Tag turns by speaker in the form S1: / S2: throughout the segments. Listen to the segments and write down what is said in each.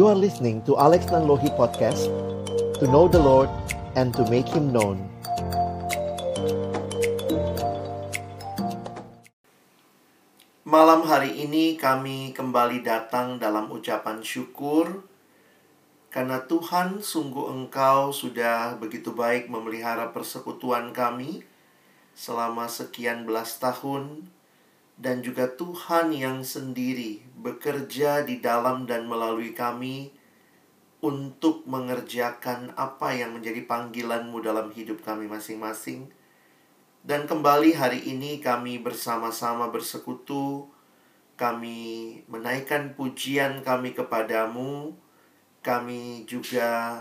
S1: You are listening to Alex Nanlohi Podcast To know the Lord and to make Him known.
S2: Malam hari ini kami kembali datang dalam ucapan syukur karena Tuhan sungguh Engkau sudah begitu baik memelihara persekutuan kami selama sekian belas tahun dan juga Tuhan yang sendiri bekerja di dalam dan melalui kami untuk mengerjakan apa yang menjadi panggilanmu dalam hidup kami masing-masing. Dan kembali hari ini kami bersama-sama bersekutu, kami menaikkan pujian kami kepadamu, kami juga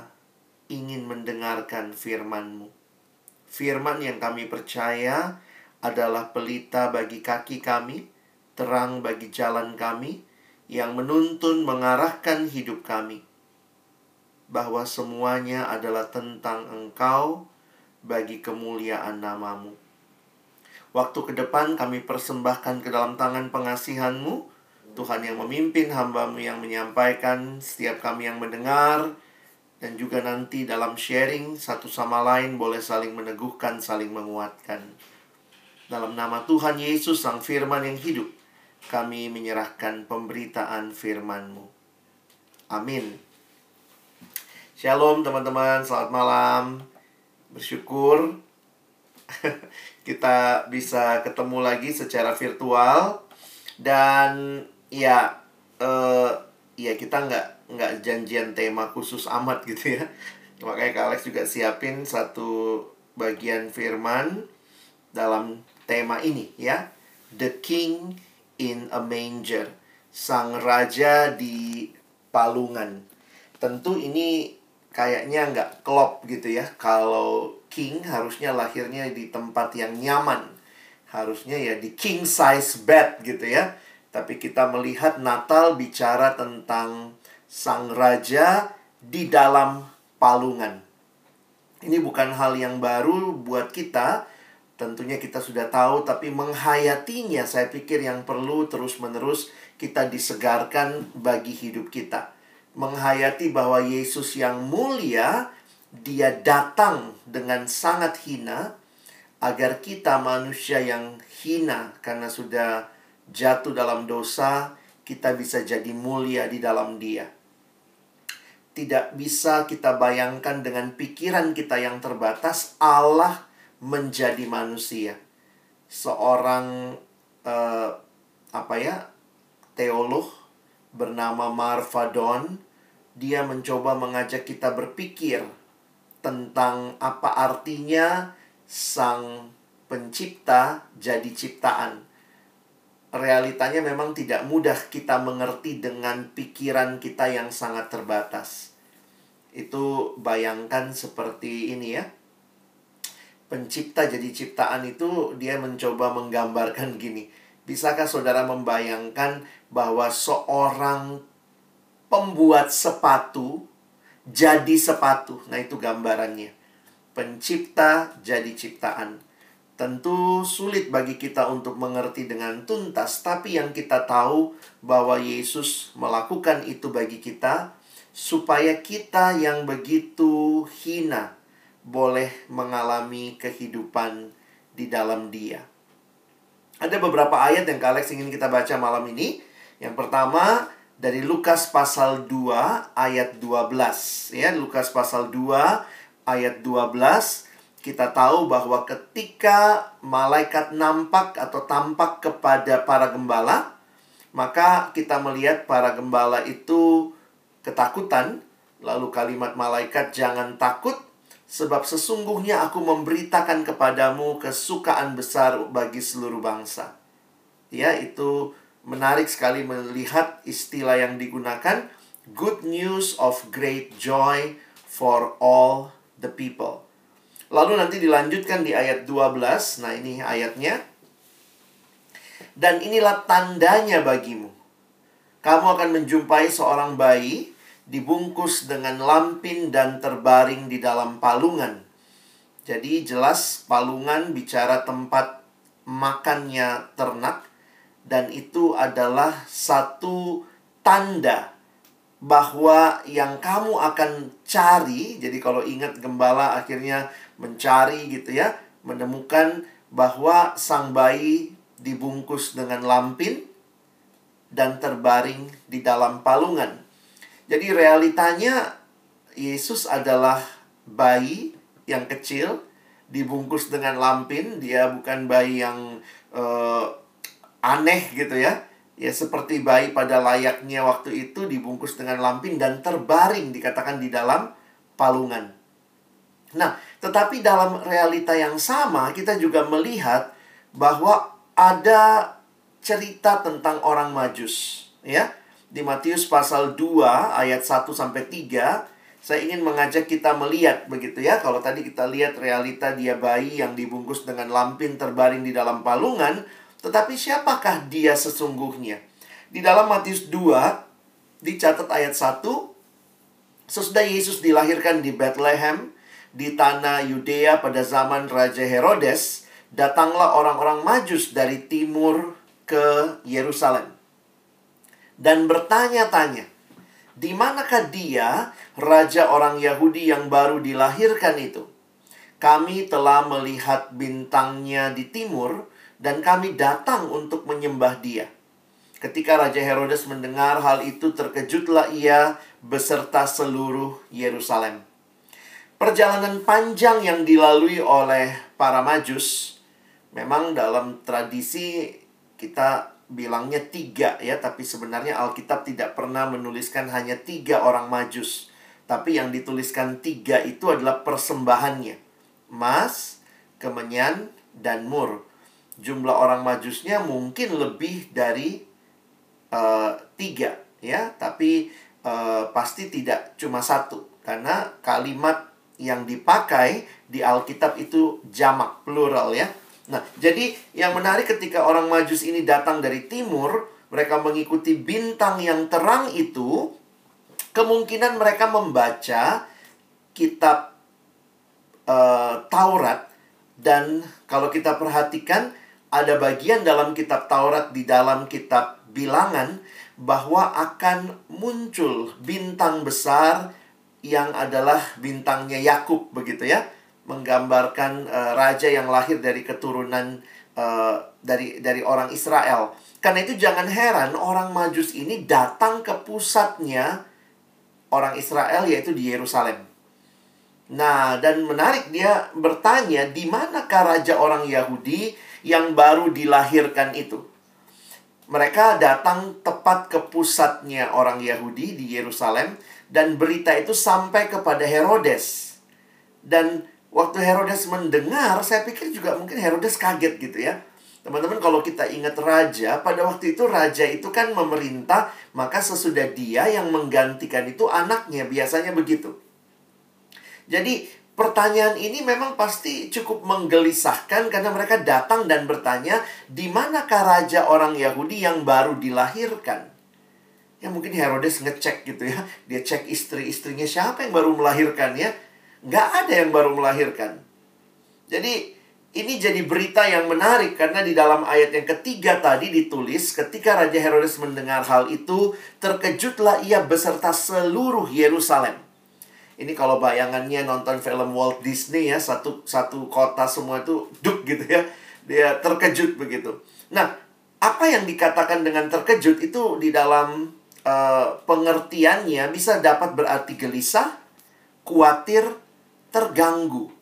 S2: ingin mendengarkan firman-Mu. Firman yang kami percaya adalah pelita bagi kaki kami, terang bagi jalan kami, yang menuntun mengarahkan hidup kami. Bahwa semuanya adalah tentang Engkau bagi kemuliaan namamu. Waktu ke depan kami persembahkan ke dalam tangan pengasihanmu, Tuhan yang memimpin hambamu yang menyampaikan, setiap kami yang mendengar, dan juga nanti dalam sharing satu sama lain boleh saling meneguhkan, saling menguatkan. Dalam nama Tuhan Yesus Sang Firman yang hidup, kami menyerahkan pemberitaan firman-Mu. Amin. Shalom teman-teman, selamat malam. Bersyukur kita bisa ketemu lagi secara virtual dan ya uh, ya kita nggak nggak janjian tema khusus amat gitu ya makanya Kak Alex juga siapin satu bagian firman dalam tema ini ya. The King in a Manger. Sang Raja di Palungan. Tentu ini kayaknya nggak klop gitu ya. Kalau king harusnya lahirnya di tempat yang nyaman. Harusnya ya di king size bed gitu ya. Tapi kita melihat Natal bicara tentang sang raja di dalam palungan. Ini bukan hal yang baru buat kita, tentunya kita sudah tahu, tapi menghayatinya saya pikir yang perlu terus-menerus kita disegarkan bagi hidup kita. Menghayati bahwa Yesus yang mulia, dia datang dengan sangat hina, agar kita manusia yang hina karena sudah jatuh dalam dosa, kita bisa jadi mulia di dalam dia. Tidak bisa kita bayangkan dengan pikiran kita yang terbatas, Allah menjadi manusia. Seorang uh, apa ya teolog bernama Marfadon dia mencoba mengajak kita berpikir tentang apa artinya sang pencipta jadi ciptaan. Realitanya memang tidak mudah kita mengerti dengan pikiran kita yang sangat terbatas. Itu bayangkan seperti ini ya pencipta jadi ciptaan itu dia mencoba menggambarkan gini. Bisakah saudara membayangkan bahwa seorang pembuat sepatu jadi sepatu? Nah, itu gambarannya. Pencipta jadi ciptaan. Tentu sulit bagi kita untuk mengerti dengan tuntas, tapi yang kita tahu bahwa Yesus melakukan itu bagi kita supaya kita yang begitu hina boleh mengalami kehidupan di dalam Dia. Ada beberapa ayat yang Kalex ingin kita baca malam ini. Yang pertama dari Lukas pasal 2 ayat 12 ya, Lukas pasal 2 ayat 12 kita tahu bahwa ketika malaikat nampak atau tampak kepada para gembala, maka kita melihat para gembala itu ketakutan. Lalu kalimat malaikat jangan takut Sebab sesungguhnya aku memberitakan kepadamu kesukaan besar bagi seluruh bangsa. Ya, itu menarik sekali melihat istilah yang digunakan. Good news of great joy for all the people. Lalu nanti dilanjutkan di ayat 12. Nah, ini ayatnya. Dan inilah tandanya bagimu. Kamu akan menjumpai seorang bayi dibungkus dengan lampin dan terbaring di dalam palungan. Jadi jelas palungan bicara tempat makannya ternak dan itu adalah satu tanda bahwa yang kamu akan cari, jadi kalau ingat gembala akhirnya mencari gitu ya, menemukan bahwa sang bayi dibungkus dengan lampin dan terbaring di dalam palungan. Jadi realitanya Yesus adalah bayi yang kecil dibungkus dengan lampin, dia bukan bayi yang uh, aneh gitu ya. Ya seperti bayi pada layaknya waktu itu dibungkus dengan lampin dan terbaring dikatakan di dalam palungan. Nah, tetapi dalam realita yang sama kita juga melihat bahwa ada cerita tentang orang Majus, ya. Di Matius pasal 2 ayat 1 sampai 3 saya ingin mengajak kita melihat begitu ya. Kalau tadi kita lihat realita dia bayi yang dibungkus dengan lampin terbaring di dalam palungan, tetapi siapakah dia sesungguhnya? Di dalam Matius 2 dicatat ayat 1, sesudah Yesus dilahirkan di Bethlehem di tanah Yudea pada zaman Raja Herodes, datanglah orang-orang Majus dari timur ke Yerusalem dan bertanya-tanya, di manakah dia, raja orang Yahudi yang baru dilahirkan itu? Kami telah melihat bintangnya di timur, dan kami datang untuk menyembah dia. Ketika Raja Herodes mendengar hal itu, terkejutlah ia beserta seluruh Yerusalem. Perjalanan panjang yang dilalui oleh para Majus, memang dalam tradisi kita bilangnya tiga ya, tapi sebenarnya Alkitab tidak pernah menuliskan hanya tiga orang majus. Tapi yang dituliskan tiga itu adalah persembahannya. Mas, kemenyan, dan mur. Jumlah orang majusnya mungkin lebih dari uh, tiga ya, tapi uh, pasti tidak cuma satu. Karena kalimat yang dipakai di Alkitab itu jamak, plural ya. Nah, jadi yang menarik ketika orang Majus ini datang dari timur, mereka mengikuti bintang yang terang itu, kemungkinan mereka membaca kitab uh, Taurat. Dan kalau kita perhatikan ada bagian dalam kitab Taurat di dalam kitab Bilangan bahwa akan muncul bintang besar yang adalah bintangnya Yakub begitu ya menggambarkan uh, raja yang lahir dari keturunan uh, dari dari orang Israel. Karena itu jangan heran orang Majus ini datang ke pusatnya orang Israel yaitu di Yerusalem. Nah, dan menarik dia bertanya, di manakah raja orang Yahudi yang baru dilahirkan itu? Mereka datang tepat ke pusatnya orang Yahudi di Yerusalem dan berita itu sampai kepada Herodes. Dan Waktu Herodes mendengar, saya pikir juga mungkin Herodes kaget gitu ya. Teman-teman kalau kita ingat raja, pada waktu itu raja itu kan memerintah, maka sesudah dia yang menggantikan itu anaknya, biasanya begitu. Jadi pertanyaan ini memang pasti cukup menggelisahkan karena mereka datang dan bertanya, di manakah raja orang Yahudi yang baru dilahirkan? Ya mungkin Herodes ngecek gitu ya. Dia cek istri-istrinya siapa yang baru melahirkan ya nggak ada yang baru melahirkan. Jadi ini jadi berita yang menarik karena di dalam ayat yang ketiga tadi ditulis ketika Raja Herodes mendengar hal itu terkejutlah ia beserta seluruh Yerusalem. Ini kalau bayangannya nonton film Walt Disney ya satu satu kota semua itu duk gitu ya dia terkejut begitu. Nah apa yang dikatakan dengan terkejut itu di dalam uh, pengertiannya bisa dapat berarti gelisah, khawatir, terganggu.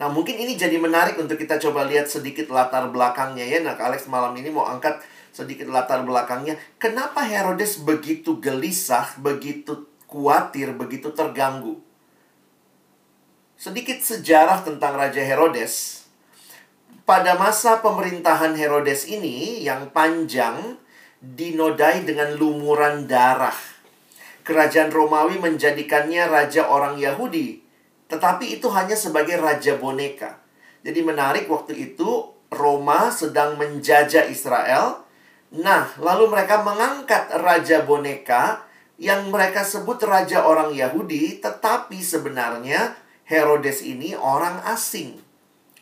S2: Nah, mungkin ini jadi menarik untuk kita coba lihat sedikit latar belakangnya ya. Nah, Alex malam ini mau angkat sedikit latar belakangnya. Kenapa Herodes begitu gelisah, begitu khawatir, begitu terganggu? Sedikit sejarah tentang Raja Herodes. Pada masa pemerintahan Herodes ini yang panjang dinodai dengan lumuran darah. Kerajaan Romawi menjadikannya raja orang Yahudi tetapi itu hanya sebagai raja boneka. Jadi menarik waktu itu Roma sedang menjajah Israel. Nah, lalu mereka mengangkat raja boneka yang mereka sebut raja orang Yahudi, tetapi sebenarnya Herodes ini orang asing.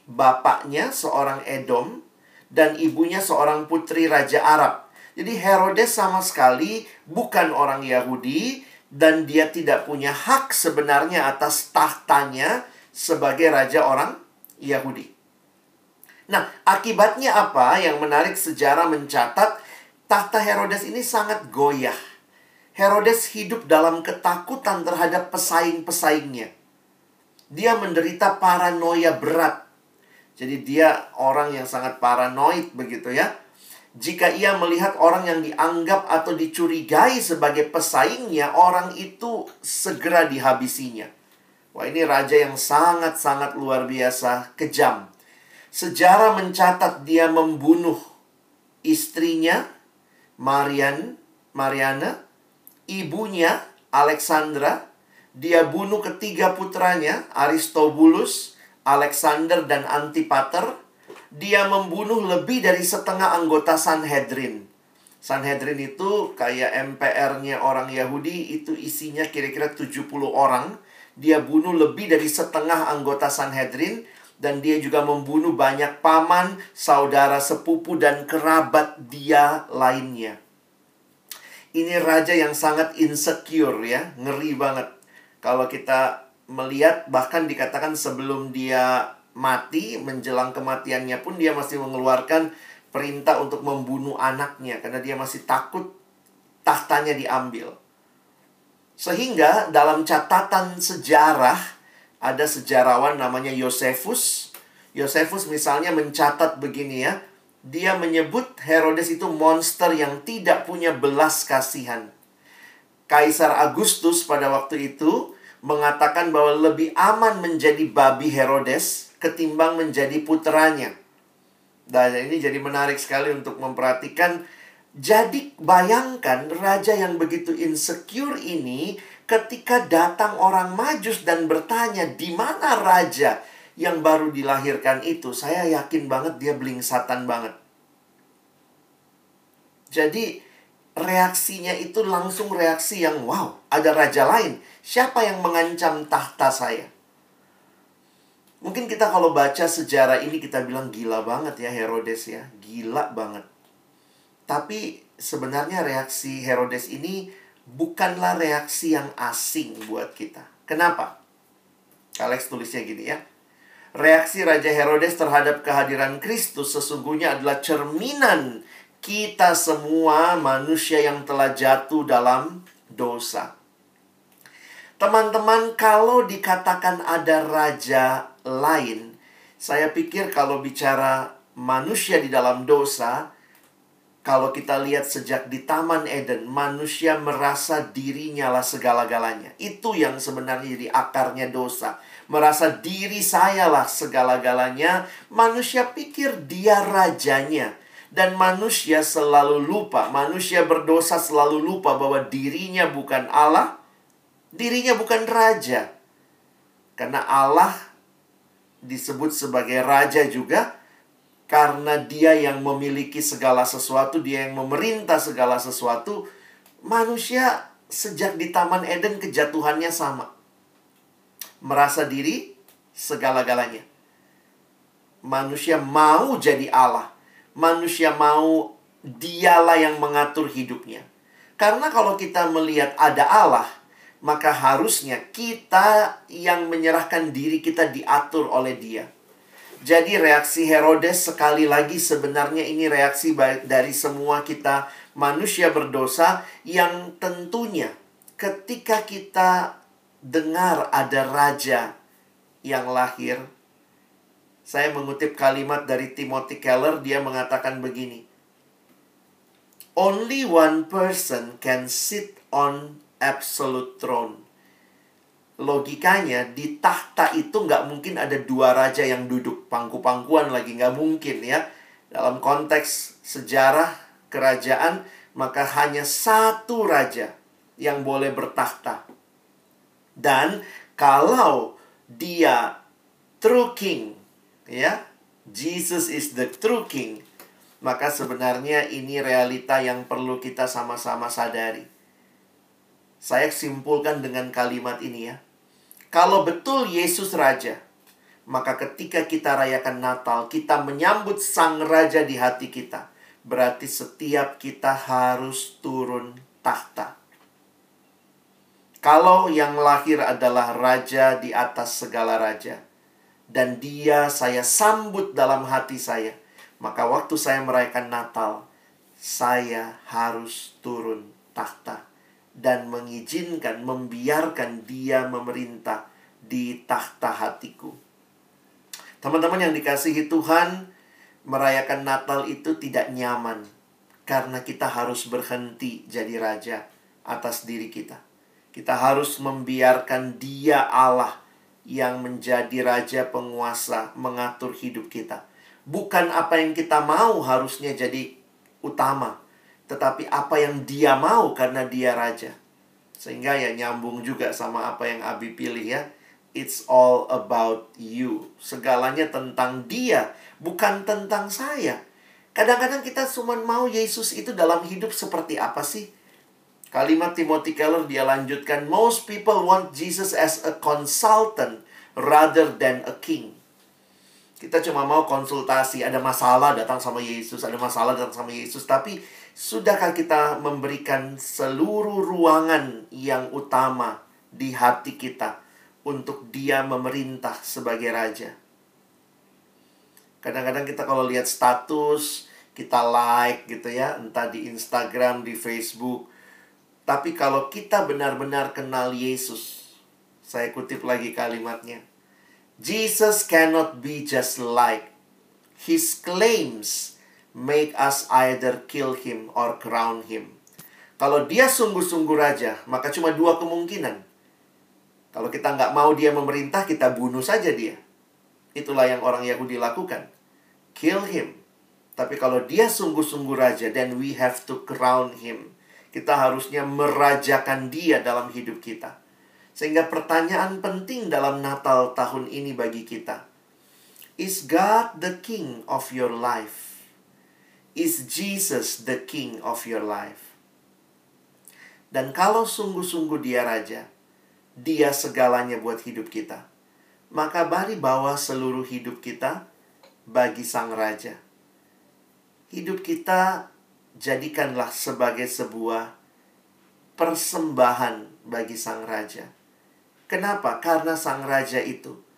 S2: Bapaknya seorang Edom dan ibunya seorang putri raja Arab. Jadi Herodes sama sekali bukan orang Yahudi dan dia tidak punya hak sebenarnya atas tahtanya sebagai raja orang Yahudi. Nah, akibatnya apa? Yang menarik sejarah mencatat tahta Herodes ini sangat goyah. Herodes hidup dalam ketakutan terhadap pesaing-pesaingnya. Dia menderita paranoia berat. Jadi dia orang yang sangat paranoid begitu ya. Jika ia melihat orang yang dianggap atau dicurigai sebagai pesaingnya, orang itu segera dihabisinya. Wah, ini raja yang sangat-sangat luar biasa kejam. Sejarah mencatat dia membunuh istrinya, Marian, Mariana, ibunya, Alexandra. Dia bunuh ketiga putranya, Aristobulus, Alexander, dan Antipater dia membunuh lebih dari setengah anggota Sanhedrin. Sanhedrin itu kayak MPR-nya orang Yahudi, itu isinya kira-kira 70 orang. Dia bunuh lebih dari setengah anggota Sanhedrin, dan dia juga membunuh banyak paman, saudara sepupu, dan kerabat dia lainnya. Ini raja yang sangat insecure ya, ngeri banget. Kalau kita melihat bahkan dikatakan sebelum dia mati, menjelang kematiannya pun dia masih mengeluarkan perintah untuk membunuh anaknya karena dia masih takut tahtanya diambil. Sehingga dalam catatan sejarah ada sejarawan namanya Yosefus. Yosefus misalnya mencatat begini ya. Dia menyebut Herodes itu monster yang tidak punya belas kasihan. Kaisar Agustus pada waktu itu mengatakan bahwa lebih aman menjadi babi Herodes ketimbang menjadi putranya. Dan ini jadi menarik sekali untuk memperhatikan. Jadi bayangkan raja yang begitu insecure ini ketika datang orang majus dan bertanya di mana raja yang baru dilahirkan itu. Saya yakin banget dia belingsatan banget. Jadi reaksinya itu langsung reaksi yang wow, ada raja lain. Siapa yang mengancam tahta saya? Mungkin kita kalau baca sejarah ini kita bilang gila banget ya Herodes ya. Gila banget. Tapi sebenarnya reaksi Herodes ini bukanlah reaksi yang asing buat kita. Kenapa? Alex tulisnya gini ya. Reaksi Raja Herodes terhadap kehadiran Kristus sesungguhnya adalah cerminan kita semua manusia yang telah jatuh dalam dosa. Teman-teman, kalau dikatakan ada raja lain, saya pikir kalau bicara manusia di dalam dosa, kalau kita lihat sejak di Taman Eden, manusia merasa dirinya lah segala-galanya. Itu yang sebenarnya jadi akarnya dosa. Merasa diri saya lah segala-galanya. Manusia pikir dia rajanya. Dan manusia selalu lupa. Manusia berdosa selalu lupa bahwa dirinya bukan Allah. Dirinya bukan raja. Karena Allah disebut sebagai raja juga karena dia yang memiliki segala sesuatu, dia yang memerintah segala sesuatu. Manusia sejak di Taman Eden kejatuhannya sama. Merasa diri segala-galanya. Manusia mau jadi Allah. Manusia mau dialah yang mengatur hidupnya. Karena kalau kita melihat ada Allah, maka harusnya kita yang menyerahkan diri kita diatur oleh Dia. Jadi reaksi Herodes sekali lagi sebenarnya ini reaksi dari semua kita manusia berdosa yang tentunya ketika kita dengar ada raja yang lahir saya mengutip kalimat dari Timothy Keller dia mengatakan begini Only one person can sit on absolute throne. Logikanya di tahta itu nggak mungkin ada dua raja yang duduk pangku-pangkuan lagi nggak mungkin ya. Dalam konteks sejarah kerajaan maka hanya satu raja yang boleh bertahta. Dan kalau dia true king ya, Jesus is the true king, maka sebenarnya ini realita yang perlu kita sama-sama sadari saya simpulkan dengan kalimat ini ya. Kalau betul Yesus Raja, maka ketika kita rayakan Natal, kita menyambut Sang Raja di hati kita. berarti setiap kita harus turun tahta. Kalau yang lahir adalah raja di atas segala raja, dan dia saya sambut dalam hati saya, maka waktu saya merayakan Natal, saya harus turun tahta dan mengizinkan, membiarkan dia memerintah di tahta hatiku. Teman-teman yang dikasihi Tuhan, merayakan Natal itu tidak nyaman karena kita harus berhenti jadi raja atas diri kita. Kita harus membiarkan Dia Allah yang menjadi raja penguasa mengatur hidup kita. Bukan apa yang kita mau harusnya jadi utama, tetapi apa yang Dia mau karena Dia raja. Sehingga ya nyambung juga sama apa yang Abi pilih ya. It's all about you. Segalanya tentang Dia, bukan tentang saya. Kadang-kadang kita cuma mau Yesus itu dalam hidup seperti apa sih? Kalimat Timothy Keller dia lanjutkan, most people want Jesus as a consultant rather than a king. Kita cuma mau konsultasi, ada masalah datang sama Yesus, ada masalah datang sama Yesus, tapi sudahkah kita memberikan seluruh ruangan yang utama di hati kita untuk dia memerintah sebagai raja? Kadang-kadang kita kalau lihat status, kita like gitu ya, entah di Instagram, di Facebook, tapi kalau kita benar-benar kenal Yesus, saya kutip lagi kalimatnya. Jesus cannot be just like his claims make us either kill him or crown him. Kalau dia sungguh-sungguh raja, maka cuma dua kemungkinan. Kalau kita nggak mau dia memerintah, kita bunuh saja dia. Itulah yang orang Yahudi lakukan. Kill him. Tapi kalau dia sungguh-sungguh raja, then we have to crown him kita harusnya merajakan dia dalam hidup kita. Sehingga pertanyaan penting dalam Natal tahun ini bagi kita. Is God the king of your life? Is Jesus the king of your life? Dan kalau sungguh-sungguh dia raja, dia segalanya buat hidup kita. Maka mari bawa seluruh hidup kita bagi sang raja. Hidup kita jadikanlah sebagai sebuah persembahan bagi sang raja. Kenapa? Karena sang raja itu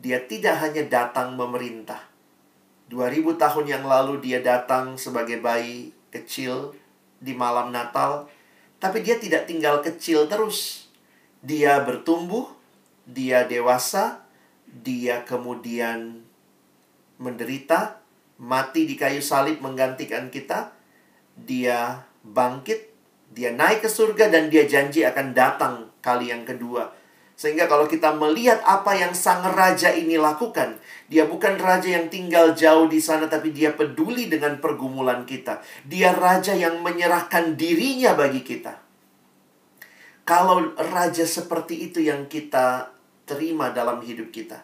S2: dia tidak hanya datang memerintah. 2000 tahun yang lalu dia datang sebagai bayi kecil di malam Natal, tapi dia tidak tinggal kecil terus. Dia bertumbuh, dia dewasa, dia kemudian menderita, mati di kayu salib menggantikan kita, dia bangkit, dia naik ke surga dan dia janji akan datang kali yang kedua. Sehingga kalau kita melihat apa yang sang raja ini lakukan, dia bukan raja yang tinggal jauh di sana tapi dia peduli dengan pergumulan kita. Dia raja yang menyerahkan dirinya bagi kita. Kalau raja seperti itu yang kita terima dalam hidup kita.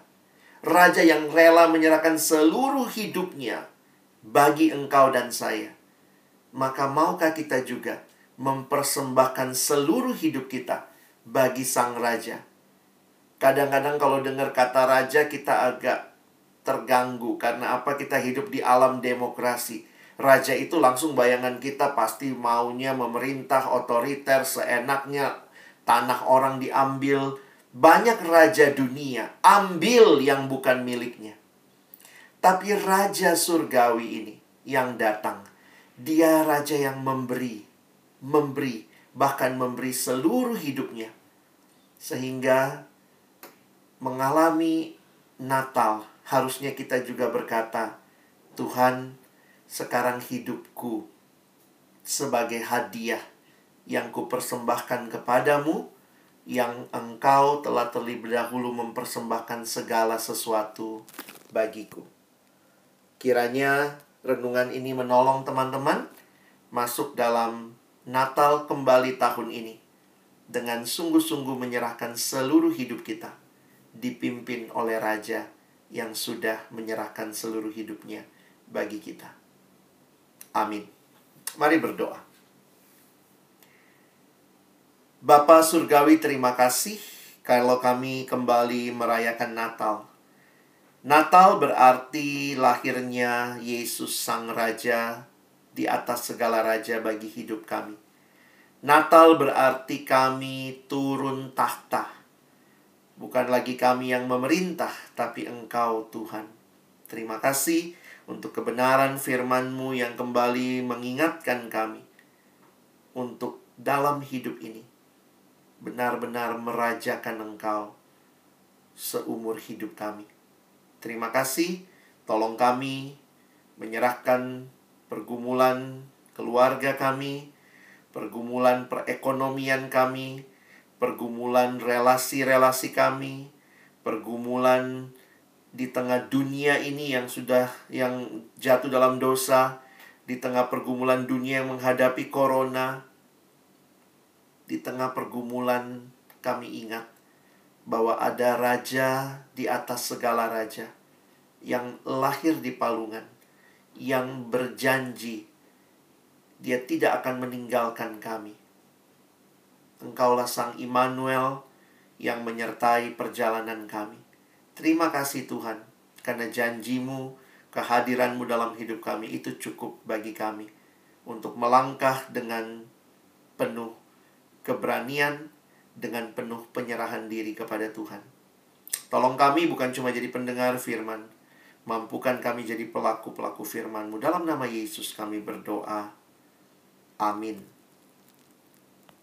S2: Raja yang rela menyerahkan seluruh hidupnya bagi engkau dan saya maka maukah kita juga mempersembahkan seluruh hidup kita bagi sang raja? Kadang-kadang kalau dengar kata raja kita agak terganggu karena apa kita hidup di alam demokrasi. Raja itu langsung bayangan kita pasti maunya memerintah otoriter seenaknya tanah orang diambil. Banyak raja dunia ambil yang bukan miliknya. Tapi raja surgawi ini yang datang dia raja yang memberi, memberi, bahkan memberi seluruh hidupnya. Sehingga mengalami Natal, harusnya kita juga berkata, Tuhan, sekarang hidupku sebagai hadiah yang kupersembahkan kepadamu, yang engkau telah terlebih dahulu mempersembahkan segala sesuatu bagiku. Kiranya renungan ini menolong teman-teman masuk dalam Natal kembali tahun ini dengan sungguh-sungguh menyerahkan seluruh hidup kita dipimpin oleh Raja yang sudah menyerahkan seluruh hidupnya bagi kita. Amin. Mari berdoa. Bapa Surgawi terima kasih kalau kami kembali merayakan Natal Natal berarti lahirnya Yesus Sang Raja di atas segala raja bagi hidup kami. Natal berarti kami turun tahta. Bukan lagi kami yang memerintah, tapi Engkau Tuhan. Terima kasih untuk kebenaran firman-Mu yang kembali mengingatkan kami untuk dalam hidup ini benar-benar merajakan Engkau seumur hidup kami. Terima kasih, tolong kami menyerahkan pergumulan keluarga kami, pergumulan perekonomian kami, pergumulan relasi-relasi kami, pergumulan di tengah dunia ini yang sudah yang jatuh dalam dosa, di tengah pergumulan dunia yang menghadapi corona, di tengah pergumulan kami ingat bahwa ada raja di atas segala raja yang lahir di palungan, yang berjanji dia tidak akan meninggalkan kami. Engkaulah Sang Immanuel yang menyertai perjalanan kami. Terima kasih Tuhan, karena janjimu, kehadiranmu dalam hidup kami itu cukup bagi kami untuk melangkah dengan penuh keberanian, dengan penuh penyerahan diri kepada Tuhan. Tolong kami bukan cuma jadi pendengar firman, mampukan kami jadi pelaku-pelaku firman-Mu. Dalam nama Yesus kami berdoa. Amin.